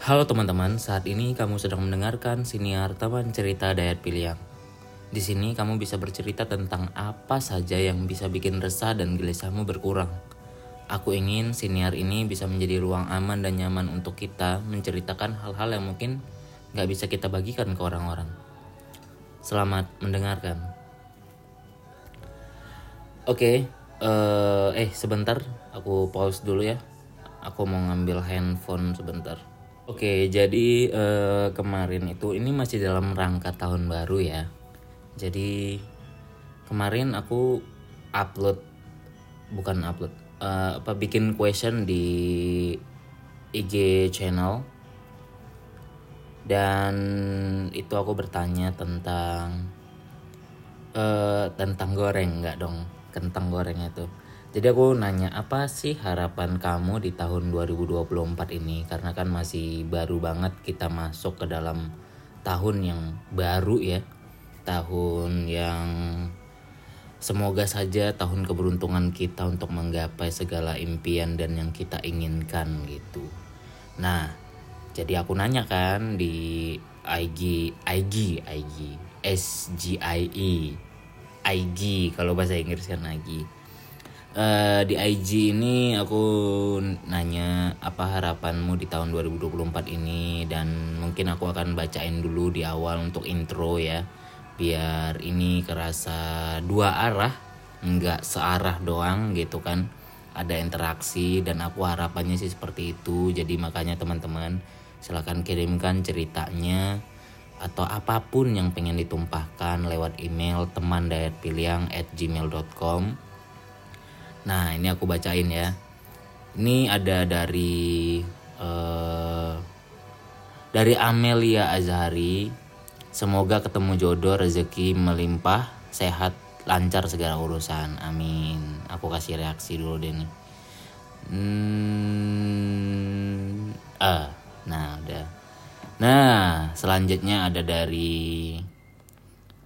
Halo teman-teman, saat ini kamu sedang mendengarkan siniar Taman Cerita Dayat Piliang. Di sini kamu bisa bercerita tentang apa saja yang bisa bikin resah dan gelisahmu berkurang. Aku ingin siniar ini bisa menjadi ruang aman dan nyaman untuk kita menceritakan hal-hal yang mungkin gak bisa kita bagikan ke orang-orang. Selamat mendengarkan. Oke, eh, eh sebentar, aku pause dulu ya. Aku mau ngambil handphone sebentar. Oke, jadi eh, kemarin itu ini masih dalam rangka tahun baru ya. Jadi kemarin aku upload bukan upload eh, apa bikin question di IG channel dan itu aku bertanya tentang eh tentang goreng nggak dong kentang goreng itu jadi aku nanya apa sih harapan kamu di tahun 2024 ini? Karena kan masih baru banget kita masuk ke dalam tahun yang baru ya. Tahun yang semoga saja tahun keberuntungan kita untuk menggapai segala impian dan yang kita inginkan gitu. Nah jadi aku nanya kan di IG IG IG SGIE IG kalau bahasa Inggris kan IG Eh, di IG ini aku nanya apa harapanmu di tahun 2024 ini dan mungkin aku akan bacain dulu di awal untuk intro ya biar ini kerasa dua arah nggak searah doang gitu kan. Ada interaksi dan aku harapannya sih seperti itu. Jadi makanya teman-teman silahkan kirimkan ceritanya atau apa pun yang pengen ditumpahkan lewat email teman at gmail.com Nah ini aku bacain ya. Ini ada dari uh, dari Amelia Azhari. Semoga ketemu jodoh, rezeki melimpah, sehat, lancar segala urusan. Amin. Aku kasih reaksi dulu deh nih. Hmm, ah, nah udah. Nah selanjutnya ada dari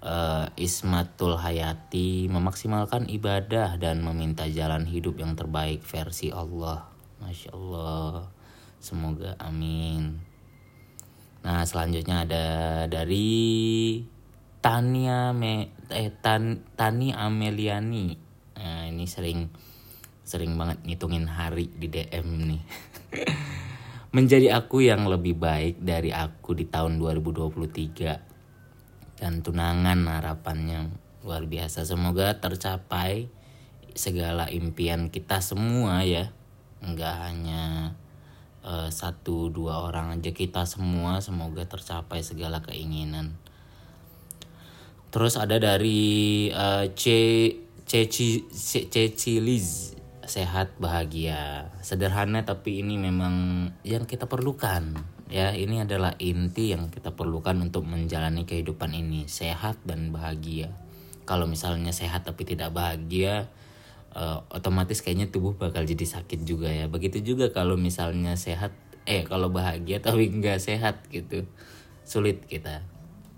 uh, Ismatul Hayati memaksimalkan ibadah dan meminta jalan hidup yang terbaik versi Allah. Masya Allah. Semoga amin. Nah selanjutnya ada dari Tania Me, eh, Tan, Tani Ameliani. Nah, ini sering sering banget ngitungin hari di DM nih. Menjadi aku yang lebih baik dari aku di tahun 2023 dan tunangan harapannya luar biasa. Semoga tercapai segala impian kita semua ya. Nggak hanya uh, satu dua orang aja kita semua semoga tercapai segala keinginan. Terus ada dari uh, C Ceci Ceci Liz sehat bahagia. Sederhana tapi ini memang yang kita perlukan ya ini adalah inti yang kita perlukan untuk menjalani kehidupan ini sehat dan bahagia. Kalau misalnya sehat tapi tidak bahagia uh, otomatis kayaknya tubuh bakal jadi sakit juga ya. Begitu juga kalau misalnya sehat eh kalau bahagia tapi nggak sehat gitu sulit kita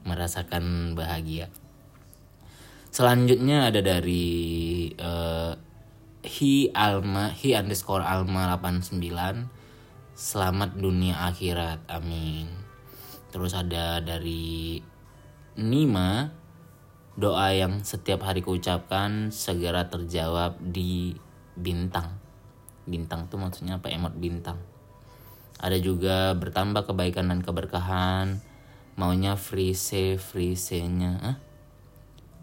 merasakan bahagia. Selanjutnya ada dari uh, hi alma hi underscore alma 89 selamat dunia akhirat amin. Terus ada dari Nima doa yang setiap hari kuucapkan segera terjawab di bintang. Bintang tuh maksudnya apa? Emot bintang. Ada juga bertambah kebaikan dan keberkahan. Maunya free se free se nya Hah?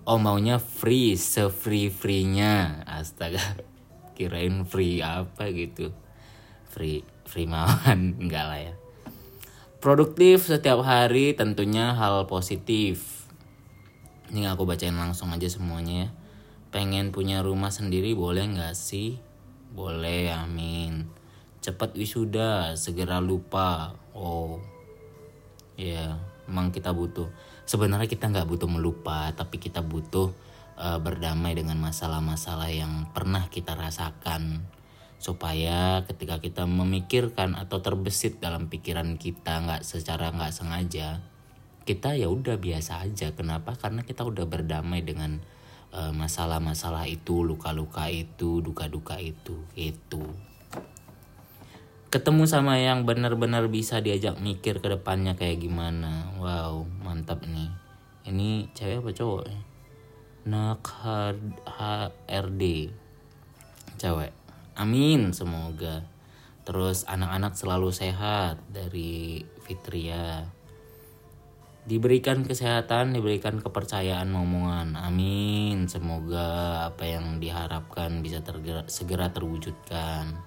oh maunya free se free free nya astaga kirain free apa gitu? Free Frimawan enggak lah ya. Produktif setiap hari tentunya hal positif. Ini aku bacain langsung aja semuanya ya. Pengen punya rumah sendiri boleh nggak sih? Boleh amin. Cepat wisuda segera lupa. Oh ya emang kita butuh. Sebenarnya kita nggak butuh melupa tapi kita butuh uh, berdamai dengan masalah-masalah yang pernah kita rasakan supaya ketika kita memikirkan atau terbesit dalam pikiran kita nggak secara nggak sengaja kita ya udah biasa aja. Kenapa? Karena kita udah berdamai dengan eh, masalah-masalah itu luka-luka itu duka-duka itu itu ketemu sama yang benar-benar bisa diajak mikir ke depannya kayak gimana. Wow mantap nih. Ini cewek apa cowok? Nak HRD cewek amin semoga terus anak-anak selalu sehat dari Fitria diberikan kesehatan, diberikan kepercayaan omongan. Amin. Semoga apa yang diharapkan bisa tergera, segera terwujudkan.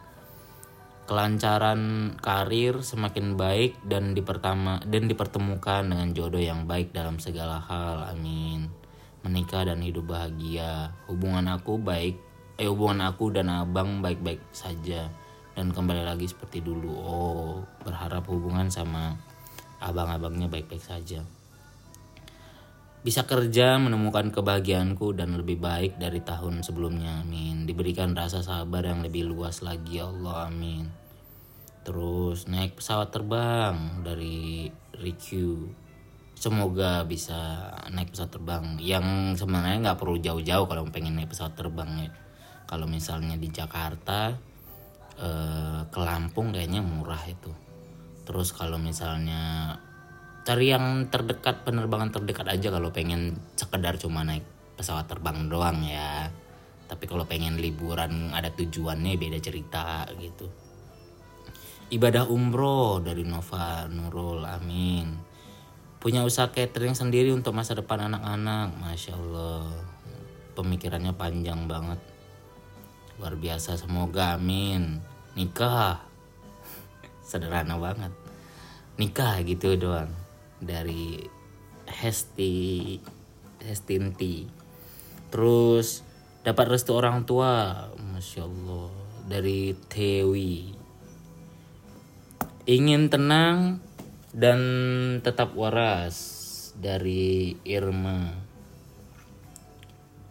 Kelancaran karir semakin baik dan dipertama dan dipertemukan dengan jodoh yang baik dalam segala hal. Amin. Menikah dan hidup bahagia. Hubungan aku baik, eh hubungan aku dan abang baik-baik saja dan kembali lagi seperti dulu. Oh, berharap hubungan sama abang-abangnya baik-baik saja. Bisa kerja menemukan kebahagiaanku dan lebih baik dari tahun sebelumnya, amin. Diberikan rasa sabar yang lebih luas lagi, ya Allah, amin. Terus naik pesawat terbang dari Riku. Semoga bisa naik pesawat terbang yang sebenarnya nggak perlu jauh-jauh kalau pengen naik pesawat terbang ya. Kalau misalnya di Jakarta eh, ke Lampung kayaknya murah itu. Terus kalau misalnya cari yang terdekat penerbangan terdekat aja kalau pengen sekedar cuma naik pesawat terbang doang ya. Tapi kalau pengen liburan ada tujuannya beda cerita gitu. Ibadah umroh dari Nova Nurul amin. Punya usaha catering sendiri untuk masa depan anak-anak masya Allah. Pemikirannya panjang banget luar biasa semoga amin. Nikah. Sederhana banget. Nikah gitu doang. Dari Hesti Hestinti. Terus dapat restu orang tua. Masya Allah. Dari Tewi. Ingin tenang dan tetap waras. Dari Irma.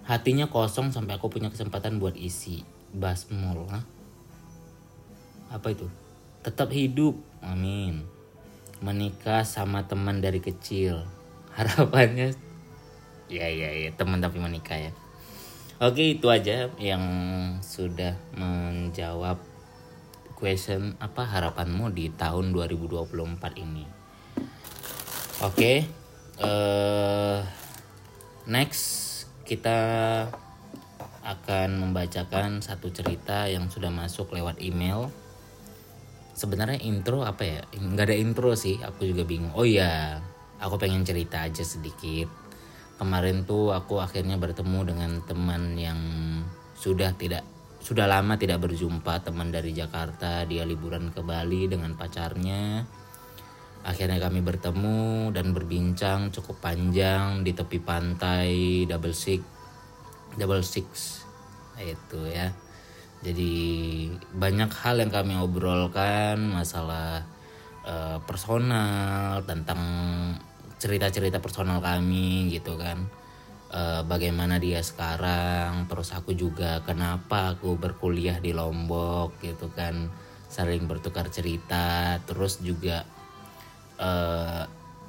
Hatinya kosong sampai aku punya kesempatan buat isi basmol apa itu? Tetap hidup. Amin. Menikah sama teman dari kecil. Harapannya ya ya ya teman tapi menikah ya. Oke itu aja yang sudah menjawab question apa harapanmu di tahun 2024 ini. Oke uh, next kita akan membacakan satu cerita yang sudah masuk lewat email. Sebenarnya intro apa ya? Nggak ada intro sih aku juga bingung. Oh iya aku pengen cerita aja sedikit. Kemarin tuh aku akhirnya bertemu dengan teman yang sudah tidak sudah lama tidak berjumpa teman dari Jakarta. Dia liburan ke Bali dengan pacarnya. Akhirnya kami bertemu dan berbincang cukup panjang di tepi pantai double six double six itu ya jadi banyak hal yang kami obrolkan masalah uh, personal tentang cerita-cerita personal kami gitu kan. Uh, bagaimana dia sekarang, terus aku juga kenapa aku berkuliah di Lombok gitu kan. Saling bertukar cerita, terus juga uh,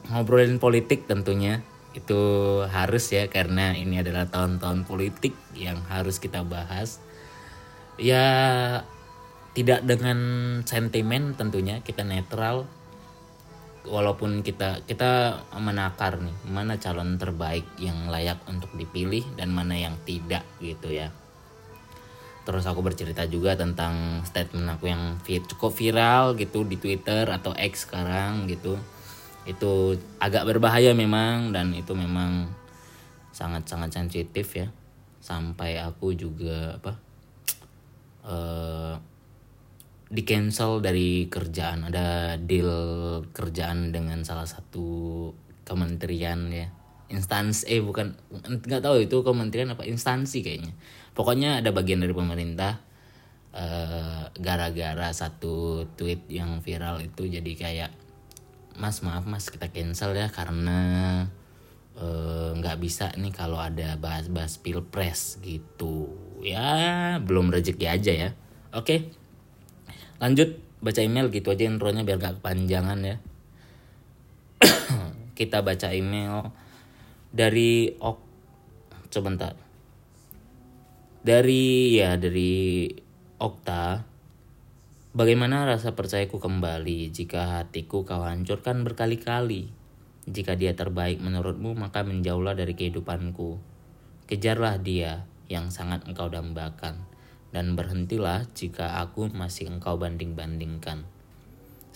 ngobrolin politik tentunya itu harus ya karena ini adalah tahun-tahun politik yang harus kita bahas. Ya tidak dengan sentimen tentunya kita netral. Walaupun kita kita menakar nih mana calon terbaik yang layak untuk dipilih dan mana yang tidak gitu ya. Terus aku bercerita juga tentang statement aku yang cukup viral gitu di Twitter atau X sekarang gitu itu agak berbahaya memang dan itu memang sangat-sangat sensitif ya. Sampai aku juga apa uh, di cancel dari kerjaan. Ada deal kerjaan dengan salah satu kementerian ya. Instansi eh bukan nggak tahu itu kementerian apa instansi kayaknya. Pokoknya ada bagian dari pemerintah gara eh, gara-gara satu tweet yang viral itu jadi kayak mas maaf mas kita cancel ya karena nggak uh, bisa nih kalau ada bahas-bahas pilpres gitu. Ya belum rezeki aja ya. Oke lanjut baca email gitu aja intronya biar gak kepanjangan ya. Kita baca email dari ok sebentar. Dari ya dari Okta Bagaimana rasa percayaku kembali jika hatiku kau hancurkan berkali-kali? Jika dia terbaik menurutmu, maka menjauhlah dari kehidupanku. Kejarlah dia yang sangat engkau dambakan, dan berhentilah jika aku masih engkau banding-bandingkan.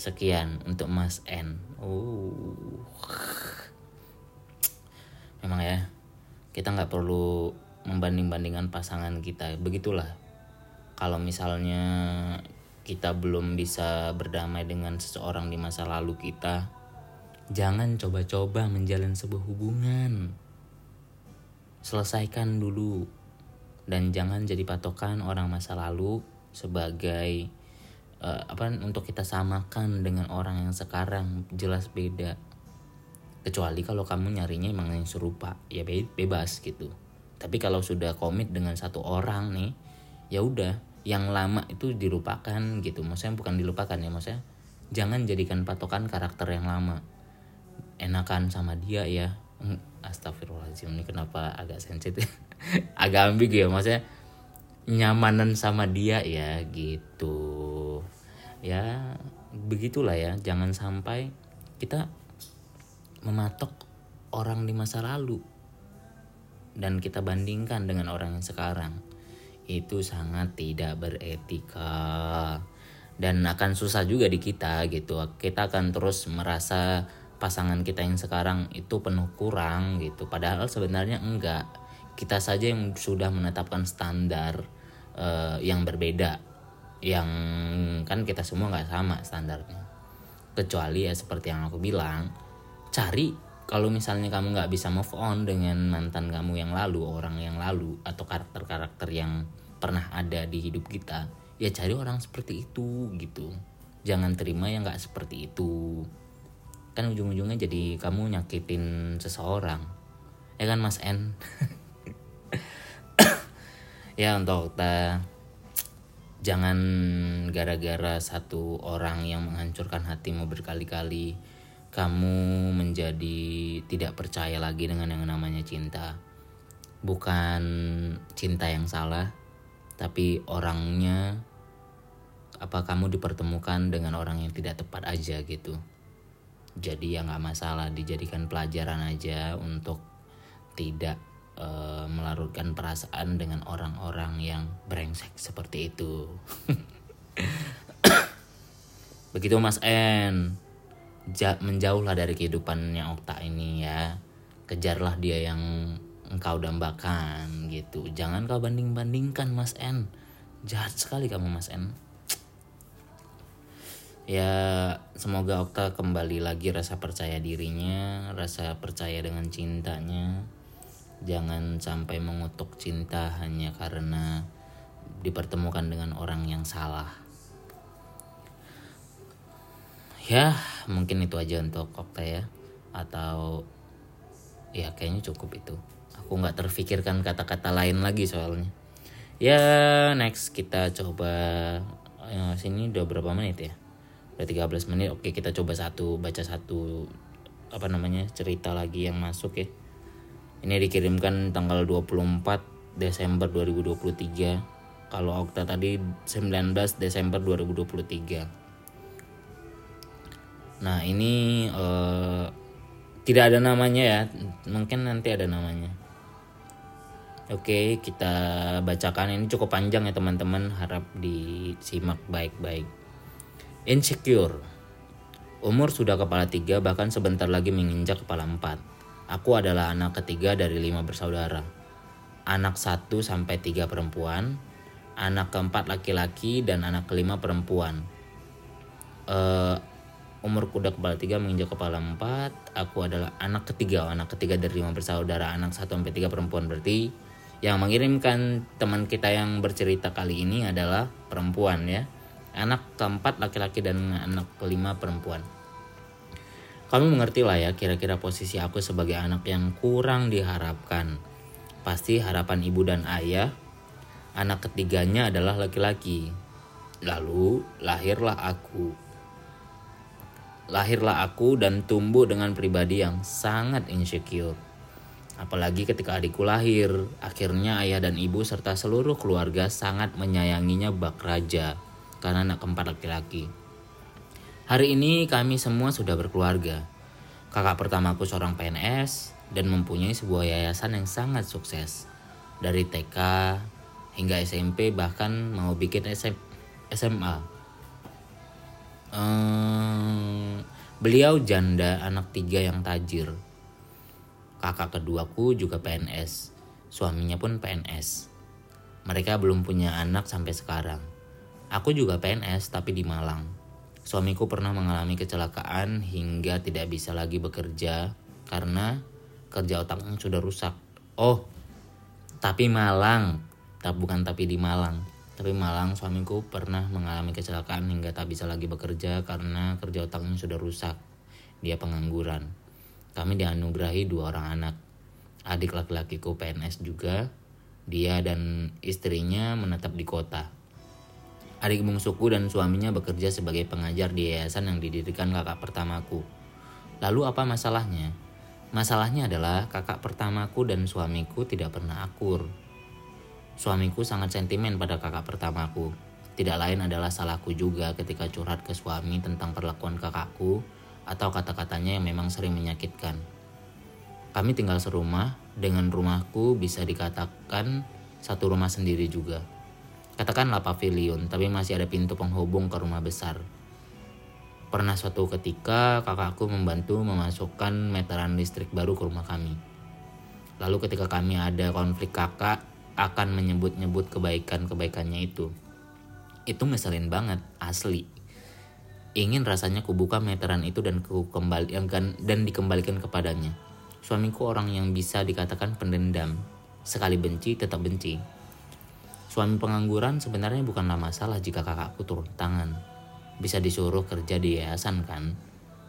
Sekian untuk Mas N. Oh. Memang ya, kita nggak perlu membanding-bandingkan pasangan kita. Begitulah. Kalau misalnya kita belum bisa berdamai dengan seseorang di masa lalu kita, jangan coba-coba menjalin sebuah hubungan. Selesaikan dulu dan jangan jadi patokan orang masa lalu sebagai uh, apa untuk kita samakan dengan orang yang sekarang jelas beda. Kecuali kalau kamu nyarinya emang yang serupa, ya be bebas gitu. Tapi kalau sudah komit dengan satu orang nih, ya udah yang lama itu dilupakan gitu. Maksudnya bukan dilupakan ya maksudnya jangan jadikan patokan karakter yang lama. Enakan sama dia ya. Hmm, astagfirullahaladzim ini kenapa agak sensitif? Agak ambigu ya maksudnya nyamanan sama dia ya gitu. Ya begitulah ya. Jangan sampai kita mematok orang di masa lalu dan kita bandingkan dengan orang yang sekarang itu sangat tidak beretika. Dan akan susah juga di kita gitu. Kita akan terus merasa pasangan kita yang sekarang itu penuh kurang gitu. Padahal sebenarnya enggak. Kita saja yang sudah menetapkan standar uh, yang berbeda. Yang kan kita semua nggak sama standarnya. Kecuali ya seperti yang aku bilang cari kalau misalnya kamu nggak bisa move on dengan mantan kamu yang lalu orang yang lalu atau karakter-karakter yang pernah ada di hidup kita ya cari orang seperti itu gitu. Jangan terima yang nggak seperti itu. Kan ujung-ujungnya jadi kamu nyakitin seseorang. Ya kan mas N? Ya untuk kita jangan gara-gara satu orang yang menghancurkan hatimu berkali-kali kamu menjadi tidak percaya lagi dengan yang namanya cinta. Bukan cinta yang salah tapi orangnya apa kamu dipertemukan dengan orang yang tidak tepat aja gitu? Jadi ya nggak masalah dijadikan pelajaran aja untuk tidak e, melarutkan perasaan dengan orang-orang yang brengsek seperti itu. Begitu Mas N. Ja, menjauhlah dari kehidupannya Okta ini ya. Kejarlah dia yang engkau dambakan gitu. Jangan kau banding bandingkan mas N. Jahat sekali kamu mas N. Ya semoga Okta kembali lagi rasa percaya dirinya rasa percaya dengan cintanya. Jangan sampai mengutuk cinta hanya karena dipertemukan dengan orang yang salah. Ya mungkin itu aja untuk Okta ya. Atau ya kayaknya cukup itu aku nggak terfikirkan kata-kata lain lagi soalnya. Ya next kita coba ya, sini udah berapa menit ya? Udah 13 menit. Oke kita coba satu baca satu apa namanya cerita lagi yang masuk ya. Ini dikirimkan tanggal 24 Desember 2023 kalau Okta tadi 19 Desember 2023 nah ini uh, tidak ada namanya ya. Mungkin nanti ada namanya Oke, kita bacakan ini cukup panjang ya teman-teman, harap disimak baik-baik. Insecure. Umur sudah kepala tiga, bahkan sebentar lagi menginjak kepala empat. Aku adalah anak ketiga dari lima bersaudara. Anak satu sampai tiga perempuan, anak keempat laki-laki, dan anak kelima perempuan. Uh, umur kuda kepala tiga menginjak kepala empat. Aku adalah anak ketiga, anak ketiga dari lima bersaudara, anak satu sampai tiga perempuan berarti yang mengirimkan teman kita yang bercerita kali ini adalah perempuan ya. Anak keempat laki-laki dan anak kelima perempuan. Kamu mengerti lah ya kira-kira posisi aku sebagai anak yang kurang diharapkan. Pasti harapan ibu dan ayah, anak ketiganya adalah laki-laki. Lalu lahirlah aku. Lahirlah aku dan tumbuh dengan pribadi yang sangat insecure Apalagi ketika adikku lahir, akhirnya ayah dan ibu serta seluruh keluarga sangat menyayanginya bak raja. karena anak keempat laki-laki. Hari ini kami semua sudah berkeluarga. Kakak pertamaku seorang PNS dan mempunyai sebuah yayasan yang sangat sukses. Dari TK hingga SMP bahkan mau bikin SM, SMA. Beliau janda anak tiga yang tajir. Kakak keduaku juga PNS, suaminya pun PNS. Mereka belum punya anak sampai sekarang. Aku juga PNS tapi di Malang. Suamiku pernah mengalami kecelakaan hingga tidak bisa lagi bekerja karena kerja otaknya sudah rusak. Oh, tapi Malang, tak bukan tapi di Malang. Tapi Malang suamiku pernah mengalami kecelakaan hingga tak bisa lagi bekerja karena kerja otaknya sudah rusak. Dia pengangguran. Kami dianugerahi dua orang anak. Adik laki-lakiku PNS juga. Dia dan istrinya menetap di kota. Adik bungsuku dan suaminya bekerja sebagai pengajar di yayasan yang didirikan kakak pertamaku. Lalu apa masalahnya? Masalahnya adalah kakak pertamaku dan suamiku tidak pernah akur. Suamiku sangat sentimen pada kakak pertamaku. Tidak lain adalah salahku juga ketika curhat ke suami tentang perlakuan kakakku atau kata-katanya yang memang sering menyakitkan. Kami tinggal serumah, dengan rumahku bisa dikatakan satu rumah sendiri juga. Katakanlah pavilion, tapi masih ada pintu penghubung ke rumah besar. Pernah suatu ketika kakakku membantu memasukkan meteran listrik baru ke rumah kami. Lalu ketika kami ada konflik kakak akan menyebut-nyebut kebaikan-kebaikannya itu. Itu ngeselin banget, asli. Ingin rasanya kubuka meteran itu dan ku kembalikan dan dikembalikan kepadanya. Suamiku orang yang bisa dikatakan pendendam. Sekali benci tetap benci. Suami pengangguran sebenarnya bukanlah masalah jika kakakku turun tangan. Bisa disuruh kerja di yayasan kan?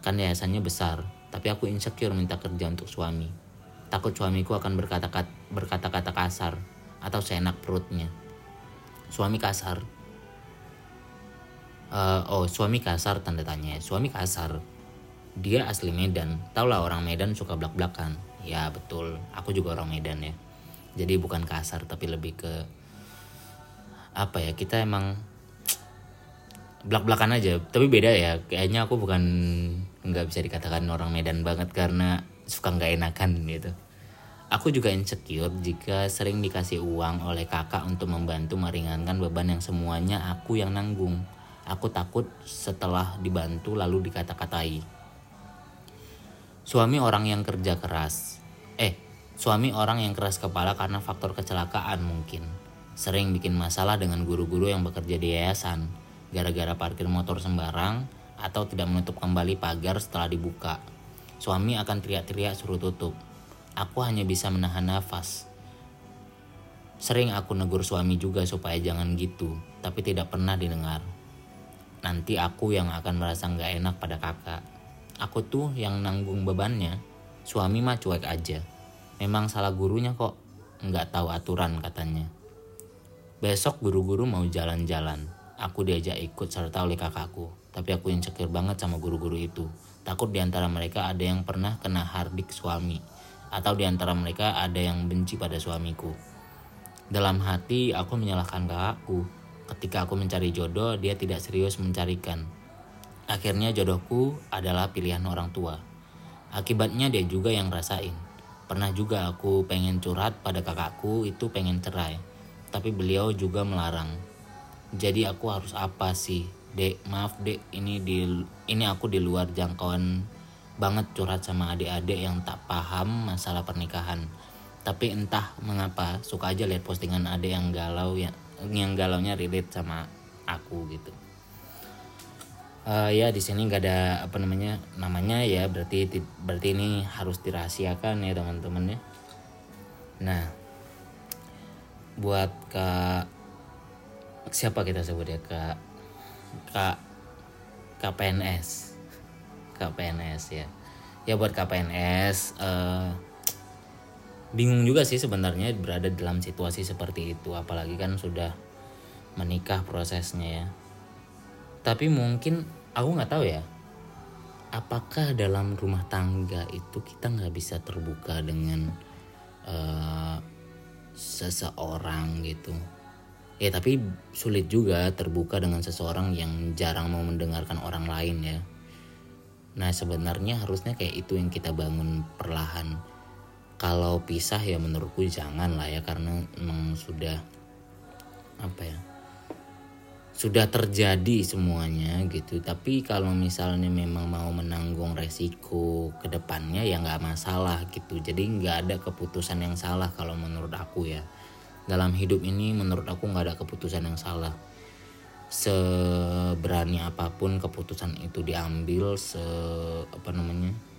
Kan yayasannya besar, tapi aku insecure minta kerja untuk suami. Takut suamiku akan berkata-kata berkata-kata kasar atau seenak perutnya. Suami kasar. Uh, oh, suami kasar tanda tanya. Suami kasar. Dia asli Medan. Taulah orang Medan suka blak-blakan. Ya betul, aku juga orang Medan ya. Jadi bukan kasar tapi lebih ke apa ya kita emang belak belakan aja tapi beda ya kayaknya aku bukan nggak bisa dikatakan orang Medan banget karena suka nggak enakan gitu aku juga insecure jika sering dikasih uang oleh kakak untuk membantu meringankan beban yang semuanya aku yang nanggung aku takut setelah dibantu lalu dikata-katai suami orang yang kerja keras eh suami orang yang keras kepala karena faktor kecelakaan mungkin sering bikin masalah dengan guru-guru yang bekerja di yayasan gara-gara parkir motor sembarang atau tidak menutup kembali pagar setelah dibuka. Suami akan teriak-teriak suruh tutup. Aku hanya bisa menahan nafas. Sering aku negur suami juga supaya jangan gitu, tapi tidak pernah didengar. Nanti aku yang akan merasa nggak enak pada kakak. Aku tuh yang nanggung bebannya. Suami mah cuek aja. Memang salah gurunya kok. Nggak tahu aturan katanya. Besok guru-guru mau jalan-jalan. Aku diajak ikut serta oleh kakakku. Tapi aku insecure banget sama guru-guru itu. Takut di antara mereka ada yang pernah kena hardik suami. Atau di antara mereka ada yang benci pada suamiku. Dalam hati aku menyalahkan kakakku. Ketika aku mencari jodoh, dia tidak serius mencarikan. Akhirnya jodohku adalah pilihan orang tua. Akibatnya dia juga yang rasain. Pernah juga aku pengen curhat pada kakakku itu pengen cerai tapi beliau juga melarang. Jadi aku harus apa sih, dek? Maaf dek, ini di ini aku di luar jangkauan banget curhat sama adik-adik yang tak paham masalah pernikahan. Tapi entah mengapa suka aja lihat postingan adik yang galau ya yang galaunya relate sama aku gitu. Uh, ya di sini nggak ada apa namanya namanya ya berarti berarti ini harus dirahasiakan ya teman-teman ya. Nah buat kak siapa kita sebut ya kak kak KPNS KPNS ya ya buat KPNS uh, eh, bingung juga sih sebenarnya berada dalam situasi seperti itu apalagi kan sudah menikah prosesnya ya. Tapi mungkin aku nggak tahu ya apakah dalam rumah tangga itu kita nggak bisa terbuka dengan uh, seseorang gitu? Ya tapi sulit juga terbuka dengan seseorang yang jarang mau mendengarkan orang lain ya. Nah sebenarnya harusnya kayak itu yang kita bangun perlahan kalau pisah ya menurutku jangan lah ya karena memang sudah apa ya sudah terjadi semuanya gitu. Tapi kalau misalnya memang mau menanggung resiko ke depannya ya nggak masalah gitu. Jadi nggak ada keputusan yang salah kalau menurut aku ya. Dalam hidup ini menurut aku nggak ada keputusan yang salah. Seberani apa pun keputusan itu diambil se apa namanya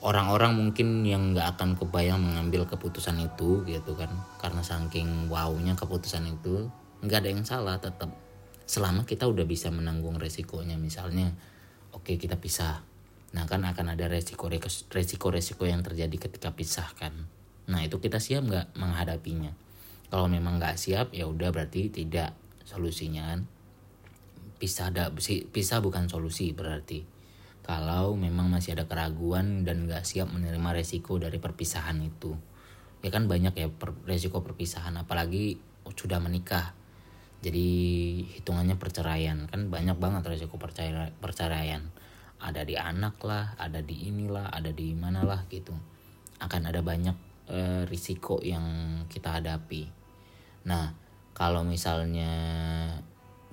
orang-orang mungkin yang nggak akan kebayang mengambil keputusan itu gitu kan. Karena saking wownya keputusan itu nggak ada yang salah tetap. Selama kita udah bisa menanggung resikonya misalnya oke okay, kita pisah. Nah kan akan ada resiko resiko resiko yang terjadi ketika pisah kan. Nah itu kita siap nggak menghadapinya? Kalau memang nggak siap ya udah berarti tidak solusinya kan. Pisah ada pisah bukan solusi berarti kalau memang masih ada keraguan dan nggak siap menerima resiko dari perpisahan itu. Ya kan banyak ya per, resiko perpisahan apalagi sudah menikah. Jadi hitungannya perceraian. Kan banyak banget resiko perceraian. Ada di anak lah ada di inilah ada di mana lah gitu. Akan ada banyak e, risiko yang kita hadapi. Nah, kalau misalnya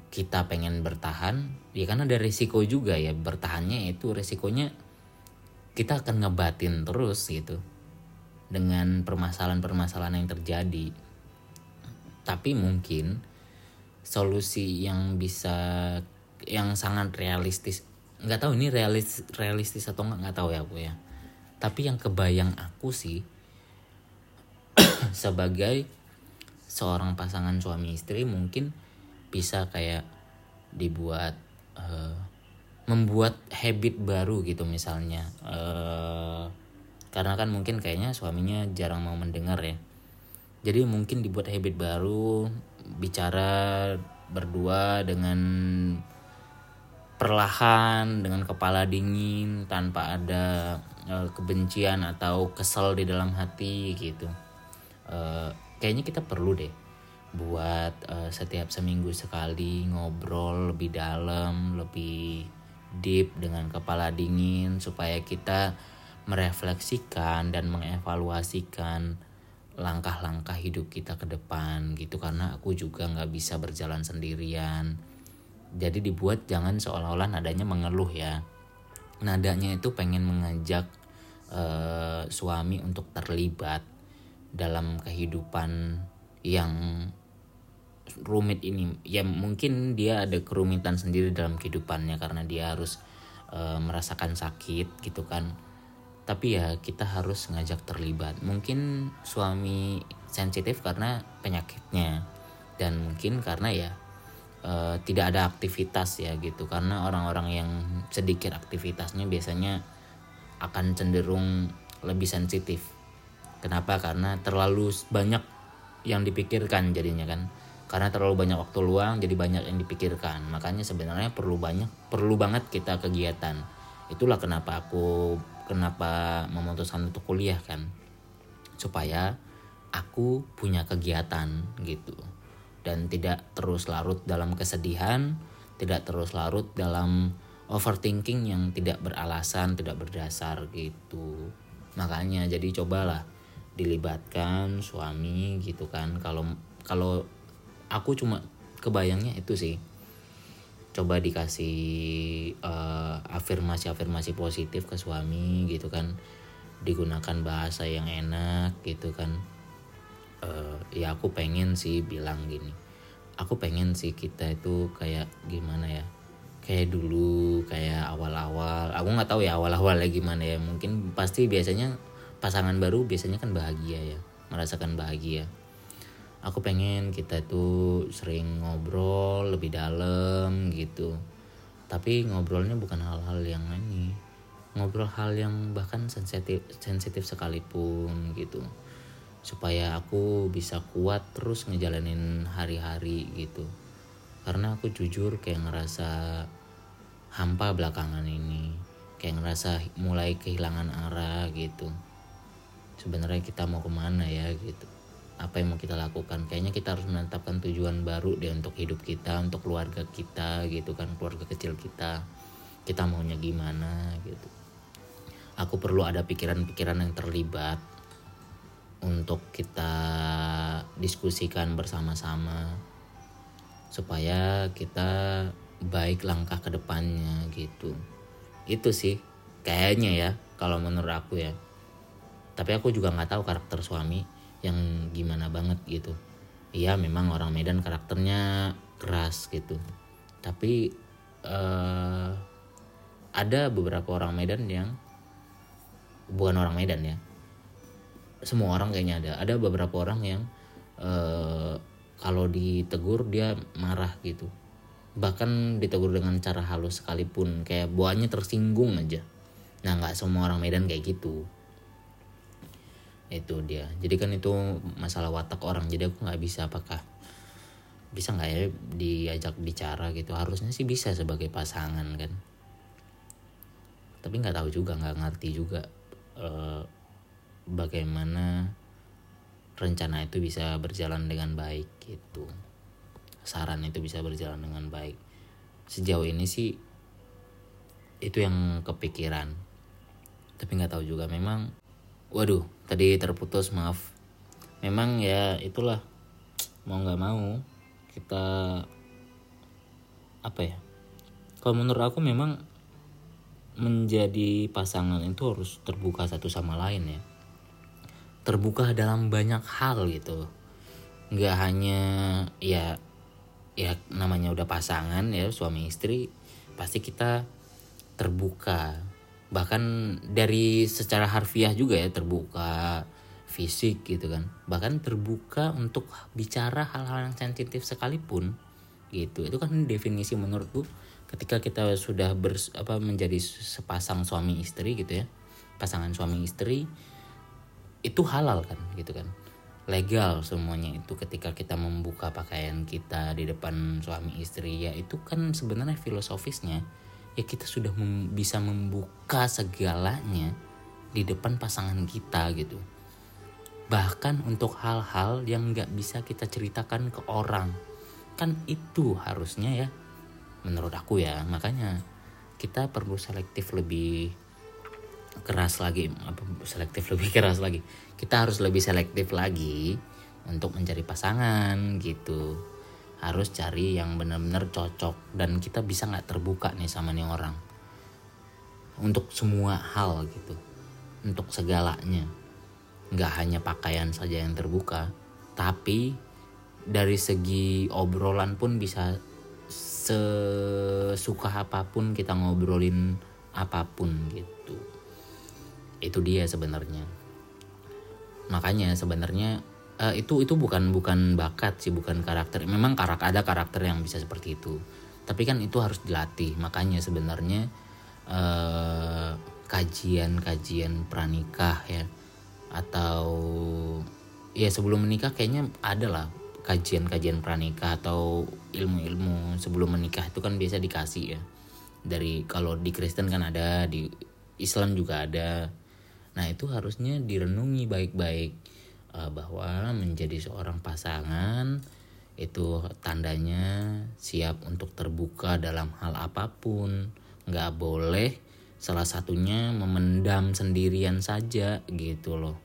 kita pengen bertahan, ya kan ada risiko juga ya bertahannya itu risikonya kita akan ngebatin terus gitu dengan permasalahan-permasalahan yang terjadi. Tapi mungkin solusi yang bisa yang sangat realistis nggak tahu ini realis realistis atau nggak nggak tahu ya aku ya tapi yang kebayang aku sih sebagai seorang pasangan suami istri mungkin bisa kayak dibuat uh, membuat habit baru gitu misalnya. Uh, karena kan mungkin kayaknya suaminya jarang mau mendengar ya. Jadi mungkin dibuat habit baru bicara berdua dengan perlahan dengan kepala dingin tanpa ada uh, kebencian atau kesel di dalam hati gitu. Uh, kayaknya kita perlu deh buat uh, setiap seminggu sekali ngobrol lebih dalam, lebih deep dengan kepala dingin supaya kita merefleksikan dan mengevaluasikan langkah-langkah hidup kita ke depan gitu. Karena aku juga nggak bisa berjalan sendirian. Jadi dibuat jangan seolah-olah nadanya mengeluh ya. Nadanya itu pengen mengajak uh, suami untuk terlibat dalam kehidupan yang rumit ini. Ya mungkin dia ada kerumitan sendiri dalam kehidupannya karena dia harus e, merasakan sakit gitu kan. Tapi ya kita harus ngajak terlibat. Mungkin suami sensitif karena penyakitnya. Dan mungkin karena ya e, tidak ada aktivitas ya gitu. Karena orang-orang yang sedikit aktivitasnya biasanya akan cenderung lebih sensitif. Kenapa? Karena terlalu banyak yang dipikirkan jadinya kan. Karena terlalu banyak waktu luang jadi banyak yang dipikirkan. Makanya sebenarnya perlu banyak perlu banget kita kegiatan. Itulah kenapa aku kenapa memutuskan untuk kuliah kan. Supaya aku punya kegiatan gitu. Dan tidak terus larut dalam kesedihan, tidak terus larut dalam overthinking yang tidak beralasan, tidak berdasar gitu. Makanya jadi cobalah dilibatkan suami gitu kan kalau kalau aku cuma kebayangnya itu sih. Coba dikasih uh, afirmasi afirmasi positif ke suami gitu kan. Digunakan bahasa yang enak gitu kan. Uh, ya aku pengen sih bilang gini. Aku pengen sih kita itu kayak gimana ya. Kayak dulu kayak awal-awal. Aku nggak tahu ya awal-awalnya gimana ya. Mungkin pasti biasanya pasangan baru biasanya kan bahagia ya. Merasakan bahagia aku pengen kita itu sering ngobrol lebih dalam gitu. Tapi ngobrolnya bukan hal-hal yang ini. Ngobrol hal yang bahkan sensitif sensitif sekalipun gitu. Supaya aku bisa kuat terus ngejalanin hari-hari gitu. Karena aku jujur kayak ngerasa hampa belakangan ini. Kayak ngerasa mulai kehilangan arah gitu. Sebenarnya kita mau ke mana ya gitu apa yang mau kita lakukan. Kayaknya kita harus menetapkan tujuan baru deh untuk hidup kita untuk keluarga kita gitu kan keluarga kecil kita. Kita maunya gimana gitu. Aku perlu ada pikiran-pikiran yang terlibat untuk kita diskusikan bersama-sama supaya kita baik langkah ke depannya gitu. Itu sih kayaknya ya kalau menurut aku ya. Tapi aku juga nggak tahu karakter suami yang gimana banget gitu. Iya memang orang Medan karakternya keras gitu. Tapi uh, ada beberapa orang Medan yang bukan orang Medan ya semua orang kayaknya ada. Ada beberapa orang yang uh, kalau ditegur dia marah gitu. Bahkan ditegur dengan cara halus sekalipun kayak buahnya tersinggung aja. Nah nggak semua orang Medan kayak gitu itu dia. Jadi kan itu masalah watak orang. Jadi aku nggak bisa apakah bisa nggak ya diajak bicara gitu. Harusnya sih bisa sebagai pasangan kan. Tapi nggak tahu juga nggak ngerti juga uh, bagaimana rencana itu bisa berjalan dengan baik gitu. Saran itu bisa berjalan dengan baik. Sejauh ini sih itu yang kepikiran. Tapi nggak tahu juga memang waduh tadi terputus maaf. Memang ya itulah. Mau nggak mau kita apa ya? Kalau menurut aku memang menjadi pasangan itu harus terbuka satu sama lain ya. Terbuka dalam banyak hal gitu. Nggak hanya ya ya namanya udah pasangan ya suami istri pasti kita terbuka bahkan dari secara harfiah juga ya terbuka fisik gitu kan. Bahkan terbuka untuk bicara hal-hal yang sensitif sekalipun gitu. Itu kan definisi menurutku ketika kita sudah ber, apa menjadi sepasang suami istri gitu ya. Pasangan suami istri itu halal kan gitu kan. Legal semuanya itu ketika kita membuka pakaian kita di depan suami istri ya itu kan sebenarnya filosofisnya ya kita sudah mem bisa membuka segalanya di depan pasangan kita gitu. Bahkan untuk hal-hal yang nggak bisa kita ceritakan ke orang. Kan itu harusnya ya menurut aku ya. Makanya kita perlu selektif lebih keras lagi apa selektif lebih keras lagi. Kita harus lebih selektif lagi untuk mencari pasangan gitu harus cari yang benar-benar cocok dan kita bisa nggak terbuka nih sama nih orang. Untuk semua hal gitu untuk segalanya. Nggak hanya pakaian saja yang terbuka tapi dari segi obrolan pun bisa sesuka apa pun kita ngobrolin apa pun gitu. Itu dia sebenarnya. Makanya sebenarnya uh, itu itu bukan bukan bakat sih bukan karakter. Memang karakter ada karakter yang bisa seperti itu. Tapi kan itu harus dilatih. Makanya sebenarnya uh, kajian-kajian pranikah ya atau ya sebelum menikah kayaknya ada lah kajian-kajian pranikah atau ilmu-ilmu sebelum menikah. Itu kan biasa dikasih ya. Dari kalau di Kristen kan ada di Islam juga ada. Nah itu harusnya direnungi baik-baik uh, bahwa menjadi seorang pasangan itu tandanya siap untuk terbuka dalam hal apa pun. Nggak boleh salah satunya memendam sendirian saja gitu loh.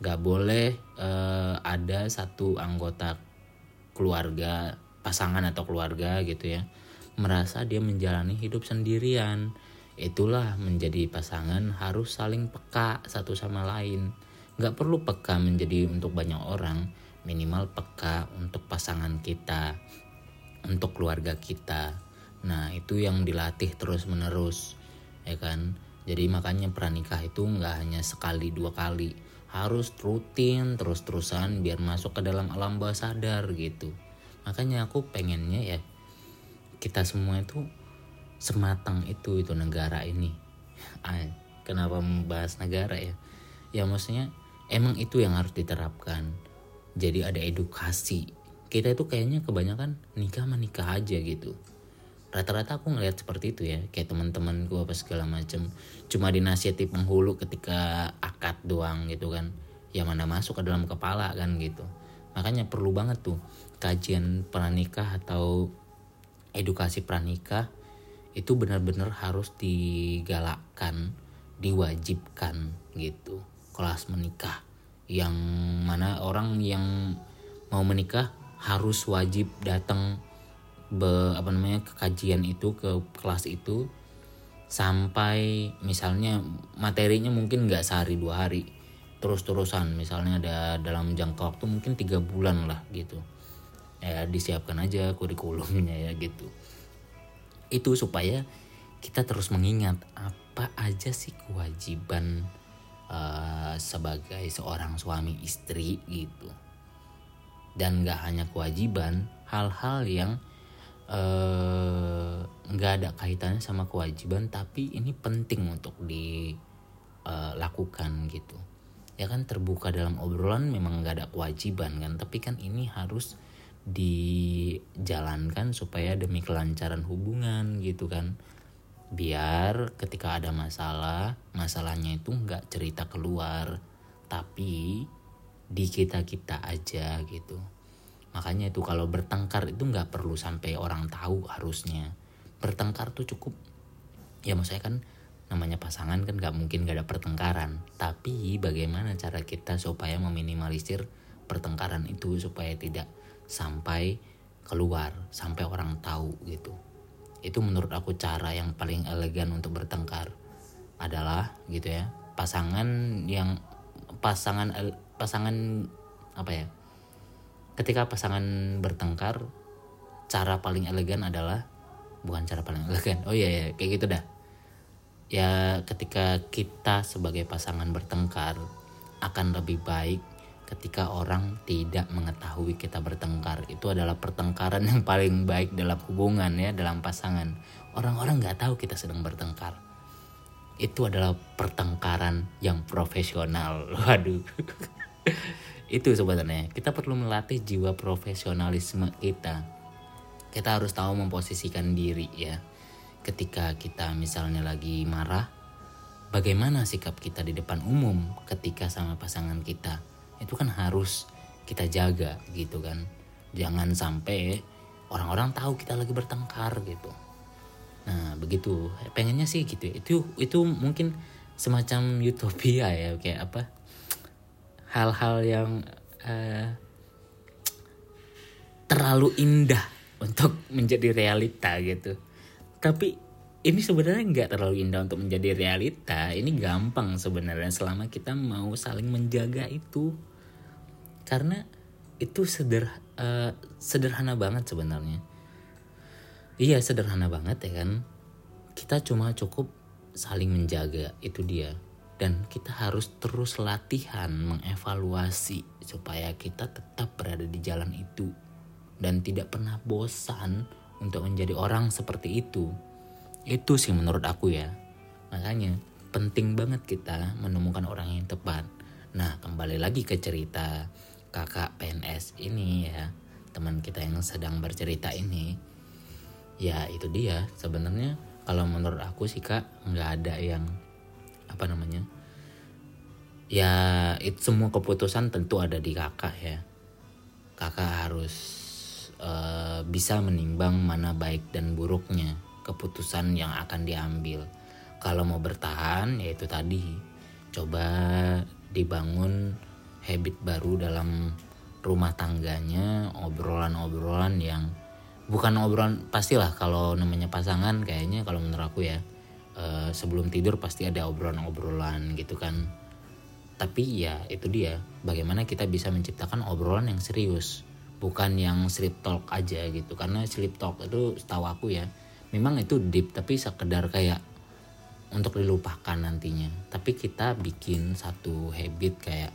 Nggak boleh uh, ada satu anggota keluarga pasangan atau keluarga gitu ya merasa dia menjalani hidup sendirian. Itulah menjadi pasangan harus saling peka satu sama lain nggak perlu peka menjadi untuk banyak orang. Minimal peka untuk pasangan kita untuk keluarga kita. Nah itu yang dilatih terus menerus ya kan? Jadi makanya pernikah itu nggak hanya sekali dua kali. Harus rutin terus terusan biar masuk ke dalam alam bawah sadar gitu. Makanya aku pengennya ya kita semua itu sematang itu itu negara ini. Kenapa membahas negara ya? Ya maksudnya emang itu yang harus diterapkan. Jadi ada edukasi. Kita itu kayaknya kebanyakan nikah menikah aja gitu. Rata-rata aku ngeliat seperti itu ya. Kayak teman-teman gue apa segala macem. Cuma dinasihati penghulu ketika akad doang gitu kan. Ya mana masuk ke dalam kepala kan gitu. Makanya perlu banget tuh kajian pranikah atau edukasi pranikah itu benar-benar harus digalakkan diwajibkan gitu kelas menikah. Yang mana orang yang mau menikah harus wajib datang be, apa namanya ke kajian itu ke kelas itu sampai misalnya materinya mungkin nggak sehari dua hari. Terus-terusan misalnya ada dalam jangka waktu mungkin tiga bulan lah gitu. Ya disiapkan aja kurikulumnya ya gitu. Itu supaya kita terus mengingat apa aja sih kewajiban uh, sebagai seorang suami istri gitu. Dan nggak hanya kewajiban hal-hal yang eh, nggak uh, ada kaitannya sama kewajiban tapi ini penting untuk dilakukan uh, gitu. Ya kan terbuka dalam obrolan memang nggak ada kewajiban kan tapi kan ini harus dijalankan supaya demi kelancaran hubungan gitu kan biar ketika ada masalah masalahnya itu nggak cerita keluar tapi di kita kita aja gitu. Makanya itu kalau bertengkar itu nggak perlu sampai orang tahu harusnya. Bertengkar tuh cukup. Ya maksudnya kan namanya pasangan kan gak mungkin gak ada pertengkaran. Tapi bagaimana cara kita supaya meminimalisir pertengkaran itu supaya tidak sampai keluar sampai orang tahu gitu itu menurut aku cara yang paling elegan untuk bertengkar adalah gitu ya pasangan yang pasangan pasangan apa ya ketika pasangan bertengkar cara paling elegan adalah bukan cara paling elegan oh iya ya kayak gitu dah. Ya ketika kita sebagai pasangan bertengkar akan lebih baik ketika orang tidak mengetahui kita bertengkar. Itu adalah pertengkaran yang paling baik dalam hubungan ya dalam pasangan. Orang-orang nggak tahu kita sedang bertengkar. Itu adalah pertengkaran yang profesional. Waduh. Itu sebenarnya. Kita perlu melatih jiwa profesionalisme kita. Kita harus tahu memposisikan diri ya. Ketika kita misalnya lagi marah, bagaimana sikap kita di depan umum ketika sama pasangan kita? Itu kan harus kita jaga gitu kan. Jangan sampai orang-orang tahu kita lagi bertengkar gitu. Nah, begitu. Pengennya sih gitu. Itu itu mungkin semacam utopia ya kayak apa? Hal-hal yang uh, terlalu indah untuk menjadi realita gitu tapi ini sebenarnya nggak terlalu indah untuk menjadi realita. Ini gampang sebenarnya selama kita mau saling menjaga itu. Karena itu seder uh, sederhana banget sebenarnya. Iya sederhana banget ya kan. Kita cuma cukup saling menjaga itu dia. Dan kita harus terus latihan mengevaluasi supaya kita tetap berada di jalan itu. Dan tidak pernah bosan untuk menjadi orang seperti itu. Itu sih menurut aku ya. Makanya penting banget kita menemukan orang yang tepat. Nah, kembali lagi ke cerita kakak PNS ini ya. Teman kita yang sedang bercerita ini. Ya, itu dia. Sebenarnya kalau menurut aku sih Kak, nggak ada yang apa namanya? Ya, itu semua keputusan tentu ada di kakak ya. Kakak harus uh, bisa menimbang mana baik dan buruknya keputusan yang akan diambil. Kalau mau bertahan, yaitu tadi coba dibangun habit baru dalam rumah tangganya, obrolan-obrolan yang bukan obrolan pastilah kalau namanya pasangan kayaknya kalau menurut aku ya uh, sebelum tidur pasti ada obrolan-obrolan gitu kan. Tapi ya itu dia, bagaimana kita bisa menciptakan obrolan yang serius bukan yang sleep talk aja gitu karena sleep talk itu setahu aku ya memang itu deep tapi sekedar kayak untuk dilupakan nantinya. Tapi kita bikin satu habit kayak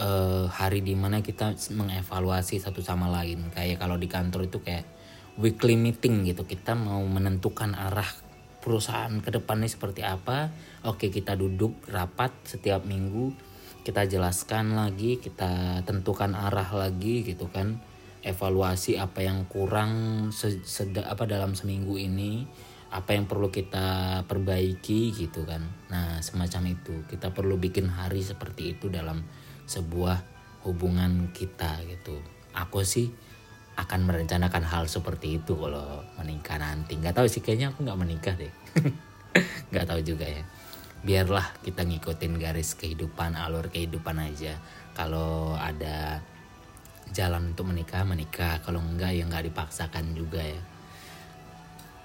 uh, hari di mana kita mengevaluasi satu sama lain. Kayak kalau di kantor itu kayak weekly meeting gitu. Kita mau menentukan arah perusahaan ke depannya seperti apa. Oke kita duduk rapat setiap minggu. Kita jelaskan lagi kita tentukan arah lagi gitu kan evaluasi apa yang kurang sedang apa dalam seminggu ini apa yang perlu kita perbaiki gitu kan. Nah semacam itu. Kita perlu bikin hari seperti itu dalam sebuah hubungan kita gitu. Aku sih akan merencanakan hal seperti itu kalau menikah nanti. Nggak tahu sih kayaknya aku nggak menikah deh. Nggak tahu juga ya. Biarlah kita ngikutin garis kehidupan alur kehidupan aja. Kalau ada jalan untuk menikah menikah. Kalau enggak ya nggak dipaksakan juga ya.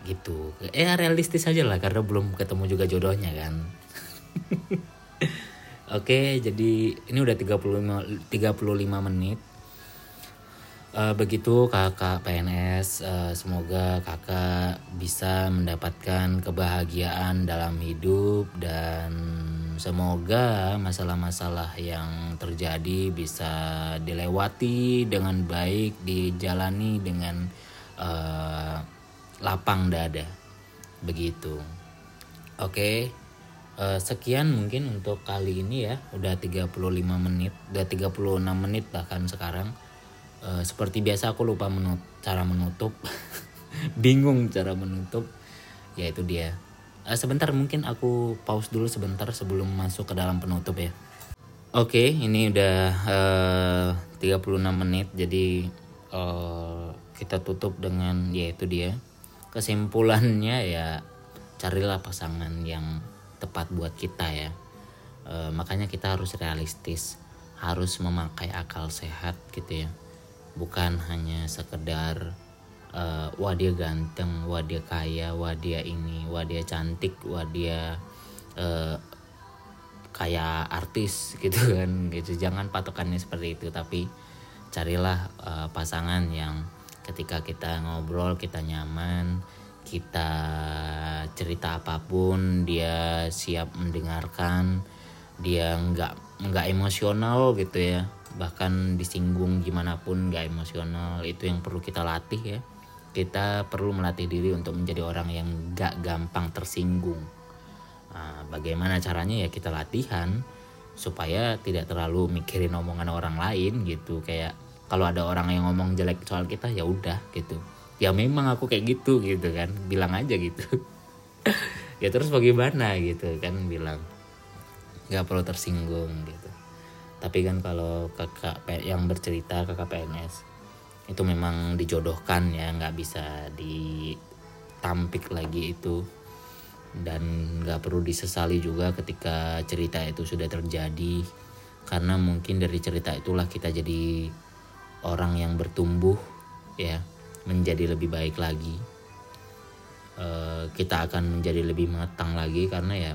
Gitu. Eh realistis aja lah karena belum ketemu juga jodohnya kan. Oke, jadi ini udah 35 35 menit. Uh, begitu kakak PNS, uh, eh, semoga kakak bisa mendapatkan kebahagiaan dalam hidup dan semoga masalah-masalah yang terjadi bisa dilewati dengan baik, dijalani dengan uh, lapang dada. Begitu. Oke. Okay. Uh, sekian mungkin untuk kali ini ya udah 35 menit udah 36 menit bahkan sekarang uh, seperti biasa aku lupa menut cara menutup bingung cara menutup ya itu dia uh, sebentar mungkin aku pause dulu sebentar sebelum masuk ke dalam penutup ya. Oke okay, ini udah uh, 36 menit jadi uh, kita tutup dengan ya itu dia. Kesimpulannya ya carilah pasangan yang tepat buat kita ya. E, makanya kita harus realistis harus memakai akal sehat gitu ya. Bukan hanya sekedar e, wah dia ganteng wah dia kaya wah dia ini wah dia cantik wah dia e, kayak artis gitu kan gitu. Jangan patokannya seperti itu tapi carilah uh, pasangan yang ketika kita ngobrol kita nyaman kita cerita apa pun dia siap mendengarkan dia nggak nggak emosional gitu ya. Bahkan disinggung gimana pun nggak emosional itu yang perlu kita latih ya kita perlu melatih diri untuk menjadi orang yang nggak gampang tersinggung. Nah, bagaimana caranya ya kita latihan supaya tidak terlalu mikirin omongan orang lain gitu. Kayak kalau ada orang yang ngomong jelek soal kita ya udah gitu. Ya memang aku kayak gitu gitu kan. Bilang aja gitu. Ya terus bagaimana gitu kan bilang. Nggak perlu tersinggung gitu. Tapi kan kalau kakak yang bercerita kakak PNS itu memang dijodohkan ya nggak bisa ditampik lagi itu. Dan nggak perlu disesali juga ketika cerita itu sudah terjadi. Karena mungkin dari cerita itulah kita jadi orang yang bertumbuh ya menjadi lebih baik lagi. Uh, kita akan menjadi lebih matang lagi karena ya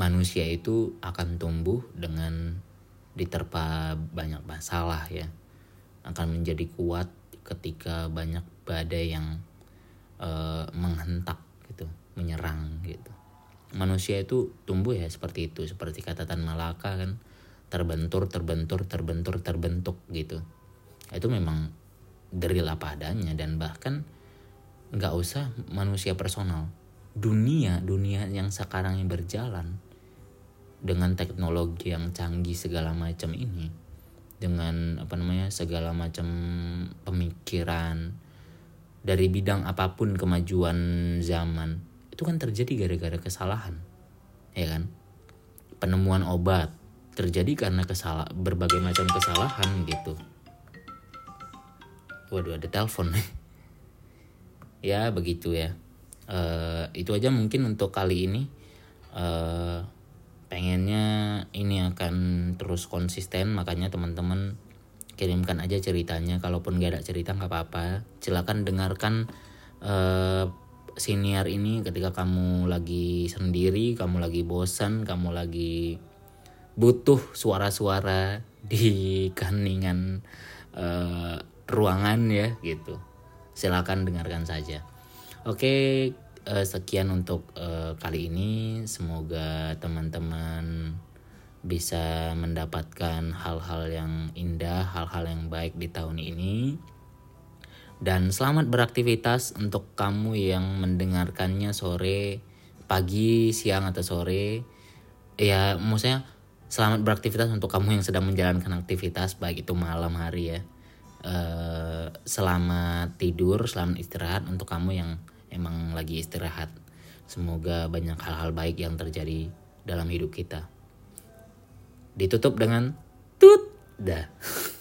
manusia itu akan tumbuh dengan diterpa banyak masalah ya akan menjadi kuat ketika banyak badai yang uh, menghentak gitu menyerang gitu. Manusia itu tumbuh ya seperti itu seperti kata Tan Malaka kan. Terbentur terbentur terbentur terbentuk gitu. Itu memang deril apa dan bahkan nggak usah manusia personal. Dunia dunia yang sekarang yang berjalan dengan teknologi yang canggih segala macam ini dengan apa namanya segala macam pemikiran dari bidang apa pun kemajuan zaman itu kan terjadi gara-gara kesalahan ya kan? Penemuan obat terjadi karena kesalah berbagai macam kesalahan gitu. Waduh ada telepon. Ya begitu ya. Uh, itu aja mungkin untuk kali ini. Uh, pengennya ini akan terus konsisten makanya teman-teman kirimkan aja ceritanya. Kalaupun gak ada cerita nggak apa-apa. Silakan dengarkan uh, senior ini ketika kamu lagi sendiri kamu lagi bosan kamu lagi butuh suara-suara di keheningan uh, ruangan ya gitu. Silakan dengarkan saja. Oke uh, sekian untuk uh, kali ini. Semoga teman-teman bisa mendapatkan hal-hal yang indah hal-hal yang baik di tahun ini. Dan selamat beraktivitas untuk kamu yang mendengarkannya sore pagi siang atau sore. Ya maksudnya selamat beraktivitas untuk kamu yang sedang menjalankan aktivitas baik itu malam hari ya. Uh, selamat tidur, selamat istirahat untuk kamu yang emang lagi istirahat. Semoga banyak hal-hal baik yang terjadi dalam hidup kita. Ditutup dengan tut dah.